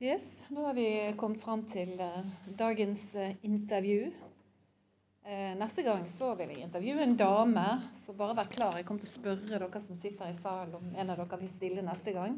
Yes, nå har vi kommet fram til uh, dagens uh, intervju. Uh, neste gang så vil jeg intervjue en dame, så bare vær klar. Jeg kommer til å spørre dere som sitter i salen om en av dere vil stille neste gang.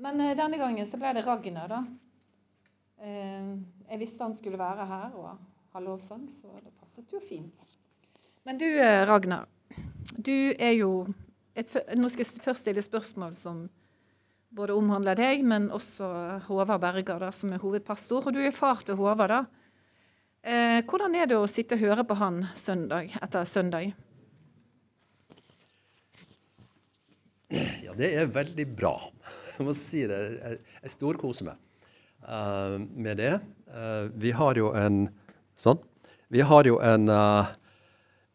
Men denne gangen så ble det Ragnar, da. jeg visste han skulle være her og ha lovsang, så det passet jo fint. Men du Ragnar, du er jo et, Nå skal jeg først stille spørsmål som både omhandler deg, men også Håvard Berger, da, som er hovedpastor. Og du er far til Håvard. da. Eh, hvordan er det å sitte og høre på han søndag etter søndag? Ja, det er veldig bra. Jeg må si det. Jeg, jeg storkoser meg uh, med det. Uh, vi har jo en sånn. Vi har jo en, uh,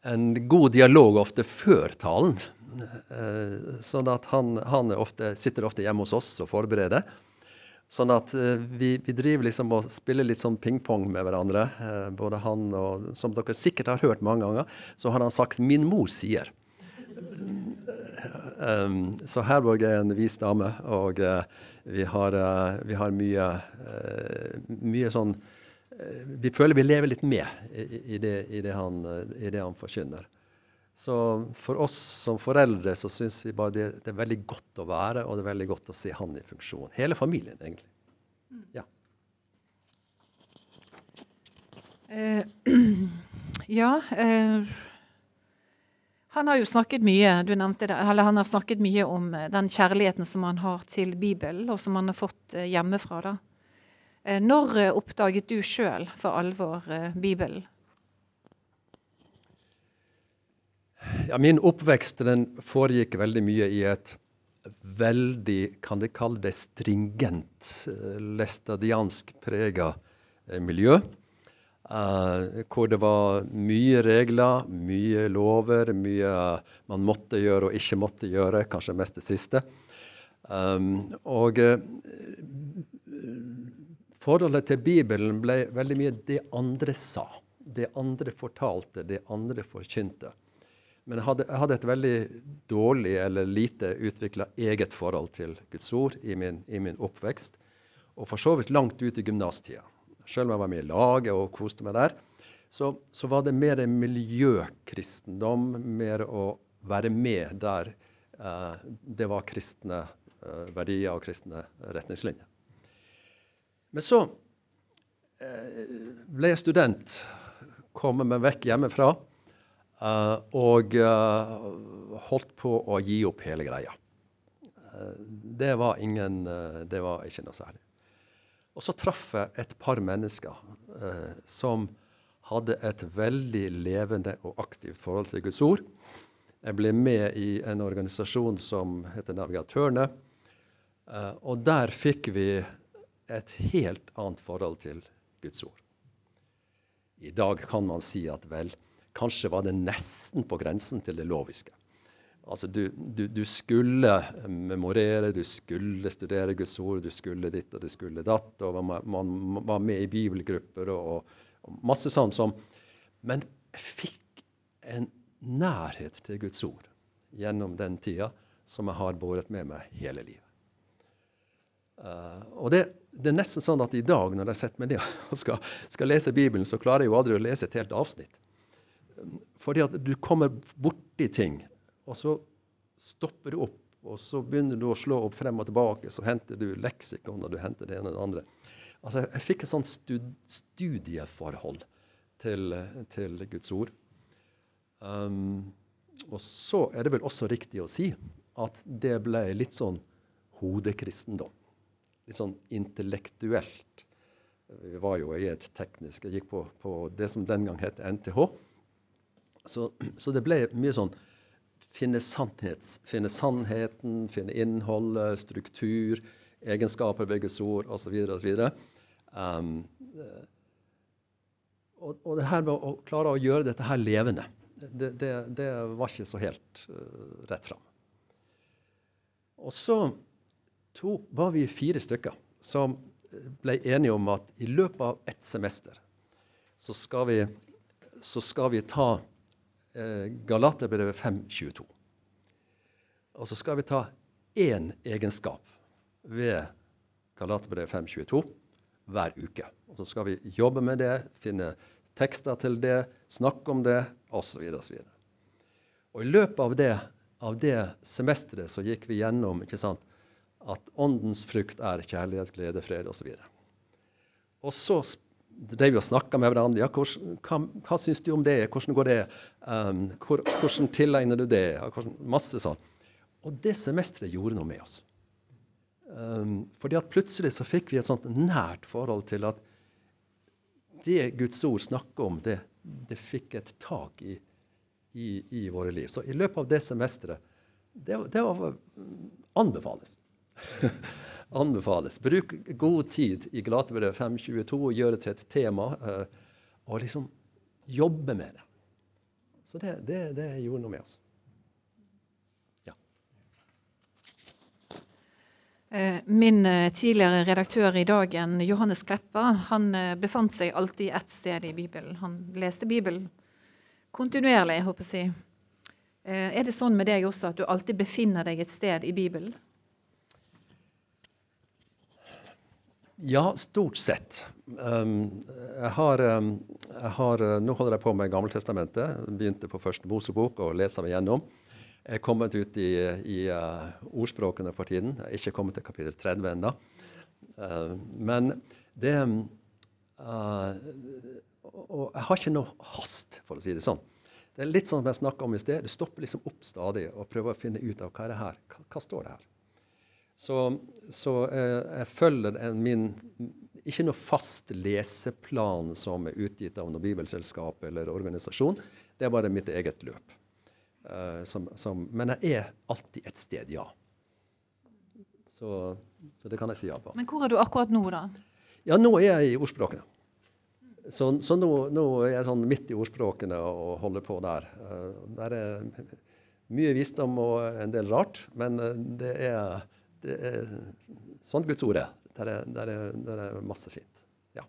en god dialog ofte før talen. Eh, sånn at han, han ofte, sitter ofte hjemme hos oss og forbereder. Sånn at uh, vi, vi, driver liksom og spiller litt sånn pingpong med hverandre. Uh, både han og Som dere sikkert har hørt mange ganger, så har han sagt 'min mor sier'. Så Herborg er en vis dame, og vi, har, vi, har, mye, mye sånn Vi føler vi lever litt med i, i, det, i det, han, i det han forkynner. Så for oss som foreldre så syns vi bare det, det, er veldig godt å være, og det er veldig godt å se han i funksjon. Hele familien, egentlig. Ja. Uh, ja uh, Han har jo snakket mye du nevnte det, eller han har snakket mye om uh, den kjærligheten som han har til Bibelen, og som han har fått hjemmefra. da. Når oppdaget du sjøl for alvor Bibelen? Ja, min oppvekst den foregikk veldig mye i et veldig, kan de kalle det, stringent, uh, læstadiansk prega uh, miljø. Uh, hvor det var mye regler, mye lover, mye man måtte gjøre og ikke måtte gjøre. Kanskje mest det siste. Um, og forholdet til Bibelen ble veldig mye det andre sa. Det andre fortalte, det andre forkynte. Men jeg hadde, jeg hadde, et veldig dårlig eller lite utvikla eget forhold til Guds ord i min, i min, oppvekst. Og for så vidt langt ut i gymnastida. Selv om jeg var med i laget og koste meg der, så, så var det mer miljøkristendom, mer å være med der eh, det var kristne eh, verdier og kristne retningslinjer. Men så eh, ble jeg student, kom meg vekk hjemmefra. Uh, og uh, holdt på å gi opp hele greia. Uh, det var ingen Det var ikke noe særlig. Og så traff jeg et par mennesker som hadde et veldig levende og aktivt forhold til Guds ord. Jeg ble med i en organisasjon som heter Navigatørene. og der fikk vi et helt annet forhold til Guds ord. I dag kan man si at vel, Kanskje var det nesten på grensen til det loviske. Altså, du, du, du, skulle memorere, du skulle studere Guds ord, du skulle ditt og du skulle datt. og Man, man var med i bibelgrupper og, og, masse sånn som Men fikk en nærhet til Guds ord gjennom den tida som jeg har båret med meg hele livet. Uh, og det, det, er nesten sånn at i dag, når jeg setter meg ned og skal, skal lese Bibelen, så klarer jeg jo aldri å lese et helt avsnitt. Fordi at du kommer borti ting, og så stopper du opp. Og så begynner du å slå opp frem og tilbake, så henter du leksikon, og du henter det ene og det andre. Altså, jeg fikk et sånt stud studieforhold til, til, Guds ord. Um, og så er det vel også riktig å si at det ble litt sånn hodekristendom. Litt sånn intellektuelt. Vi var jo i et teknisk Jeg gikk på, på det som den gang het NTH. Så, så, det ble mye sånn finne, finne sannheten, finne innholdet, struktur, egenskaper ved Guds ord osv. osv. Um, og, og det her med å klare å gjøre dette her levende, det, det, det var ikke så helt uh, rett fram. Og så to, var vi fire stykker som ble enige om at i løpet av ett semester så skal vi, så skal vi ta eh, Galaterbrevet 5.22. Og så skal vi ta én egenskap ved Galaterbrevet 5.22 hver uke. Og Så skal vi jobbe med det, finne tekster til det, snakke om det osv. Og, og i løpet av det, av det semesteret så gikk vi gjennom ikke sant, at åndens frukt er kjærlighet, glede, fred osv. Og så drev vi og snakka med hverandre. ja, Hva, hva syns du om det? Hvordan går det? Um, hvor, hvordan tilegner du det? Hvordan, masse sånn. Og det semesteret gjorde noe med oss. Um, fordi at plutselig så fikk vi et sånt nært forhold til at det Guds ord snakker om, det, det fikk et tak i, i, i, våre liv. Så i løpet av det semesteret Det, det var, anbefales. anbefales. Bruk god tid i Galatebrevet 5.22 og gjør det til et tema. Uh, og liksom jobbe med det. Så det, det, det gjorde noe med oss. Ja. min eh, tidligere redaktør i Dagen, Johannes Kleppa, han eh, befant seg alltid ett sted i Bibelen. Han leste Bibelen kontinuerlig, jeg håper si. Er det sånn med deg også at du alltid befinner deg et sted i Bibelen? Ja, stort sett. Um, jeg har, um, jeg har, nå holder jeg på med Gammeltestamentet. Begynte på første Mosebok og leser meg gjennom. Jeg er kommet ut i, i uh, ordspråkene for tiden. Jeg er ikke kommet til kapittel 30 ennå. Uh, men det uh, Og jeg har ikke noe hast, for å si det sånn. Det er litt sånn som jeg snakka om i sted. Du stopper liksom opp stadig og prøver å finne ut av hva er det her. Hva står det her? Så, så jeg følger en, min ikke noe fast leseplan som er utgitt av noe bibelselskap eller organisasjon. Det er bare mitt eget løp. Uh, som, som, men jeg er alltid et sted, ja. Så, så, det kan jeg si ja på. Men hvor er du akkurat nå, da? Ja, nå er jeg i ordspråkene. Så, så nå, nå, er jeg sånn midt i ordspråkene og holder på der. Uh, der er mye visdom og en del rart, men det er, det er sånn Guds ord er. Der er, der er, der er masse fint. Ja.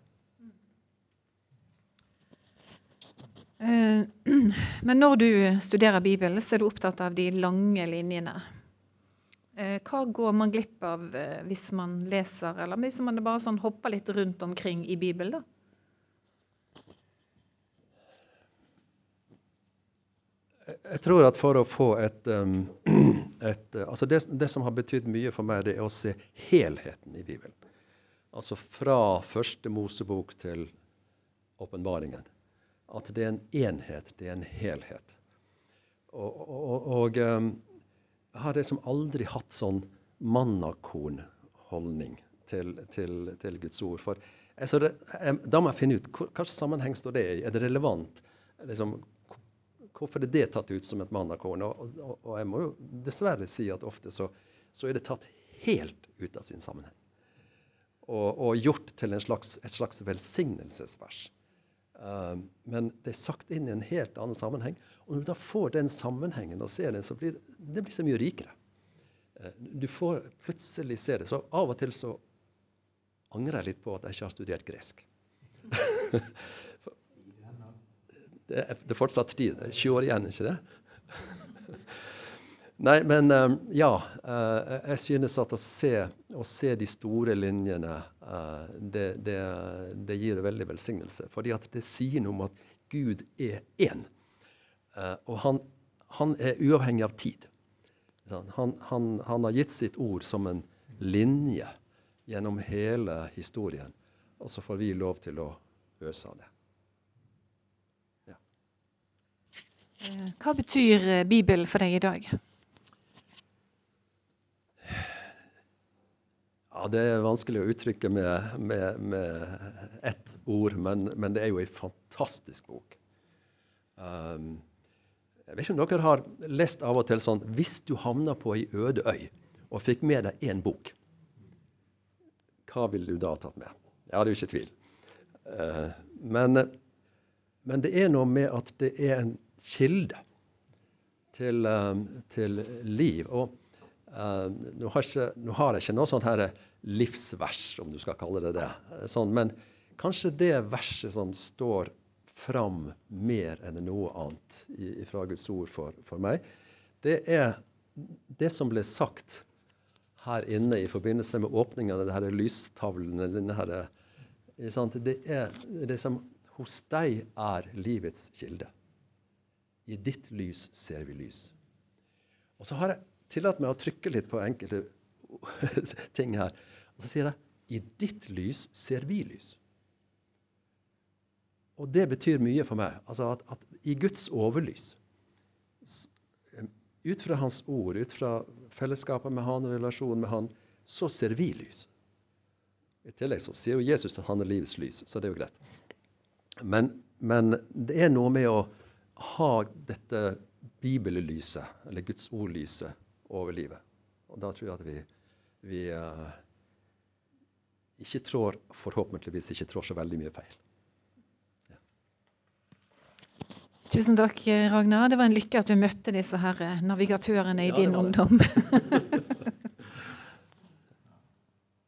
men når du studerer Bibelen, så er du opptatt av de lange linjene. Eh, hva går man glipp av eh, hvis man leser, eller hvis man bare sånn hopper litt rundt omkring i Bibelen? da? Jeg tror at for å få et, et altså det, det, som har betydd mye for meg, det er å se helheten i Bibelen. Altså fra første Mosebok til åpenbaringen at det er en enhet, det er en helhet. Og, og, og jeg har liksom aldri hatt sånn mannakornholdning til, til, til, Guds ord. For altså det, jeg, da må jeg finne ut hva slags sammenheng står det i. Er det relevant? Liksom, hvorfor er det tatt ut som et mannakorn? Og, og, og, jeg må jo dessverre si at ofte så, så, er det tatt helt ut av sin sammenheng. Og, og gjort til slags, et slags velsignelsesvers. Uh, men det er sagt inn i en helt annen sammenheng. Og når du da får den sammenhengen og ser den, så blir det blir så mye rikere. Uh, du får plutselig se det. Så av og til så angrer jeg litt på at jeg ikke har studert gresk. det, er, det er fortsatt tid. 20 år igjen, ikke det? Nei, men uh, ja. Uh, jeg synes at å se, å se de store linjene, uh, det, det, det, gir veldig velsignelse. Fordi at det sier noe om at Gud er én. og han, han, er uavhengig av tid. Han, han, han, har gitt sitt ord som en linje gjennom hele historien. Og så får vi lov til å øse av det. Hva betyr Bibelen for deg i dag? Ja, Det er vanskelig å uttrykke med, med, med ett ord, men, men, det er jo ei fantastisk bok. Um, jeg vet ikke om dere har lest av og til sånn Hvis du havna på ei øde øy og fikk med deg én bok, hva ville du da ha tatt med? Ja, det er jo ikke tvil. Uh, men, men, det er noe med at det er en kilde til, um, til liv. og Uh, nå, har ikke, nå, har jeg ikke noe sånt her livsvers, om du skal kalle det det. Sånn, men kanskje det verset som står fram mer enn noe annet fra Guds ord for, for, meg, det er det som ble sagt her inne i forbindelse med åpningen av denne her, Det er det som hos deg er livets kilde. I ditt lys ser vi lys. Og så har jeg tillatt meg å trykke litt på enkelte ting her. Og så sier jeg i ditt lys ser vi lys. Og det betyr mye for meg. Altså at, at i Guds overlys, ut fra Hans ord, ut fra fellesskapet med Han, relasjonen med Han, så ser vi lys. I tillegg så sier jo Jesus at han er livets lys, så det er jo greit. Men, men det er noe med å ha dette bibellyset, eller Guds ordlyset, over livet. Og da tror jeg at vi, vi uh, ikke trår, forhåpentligvis ikke trår så veldig mye feil. Tusen takk, Ragnar. Det var en lykke at du møtte disse her navigatørene i din ungdom.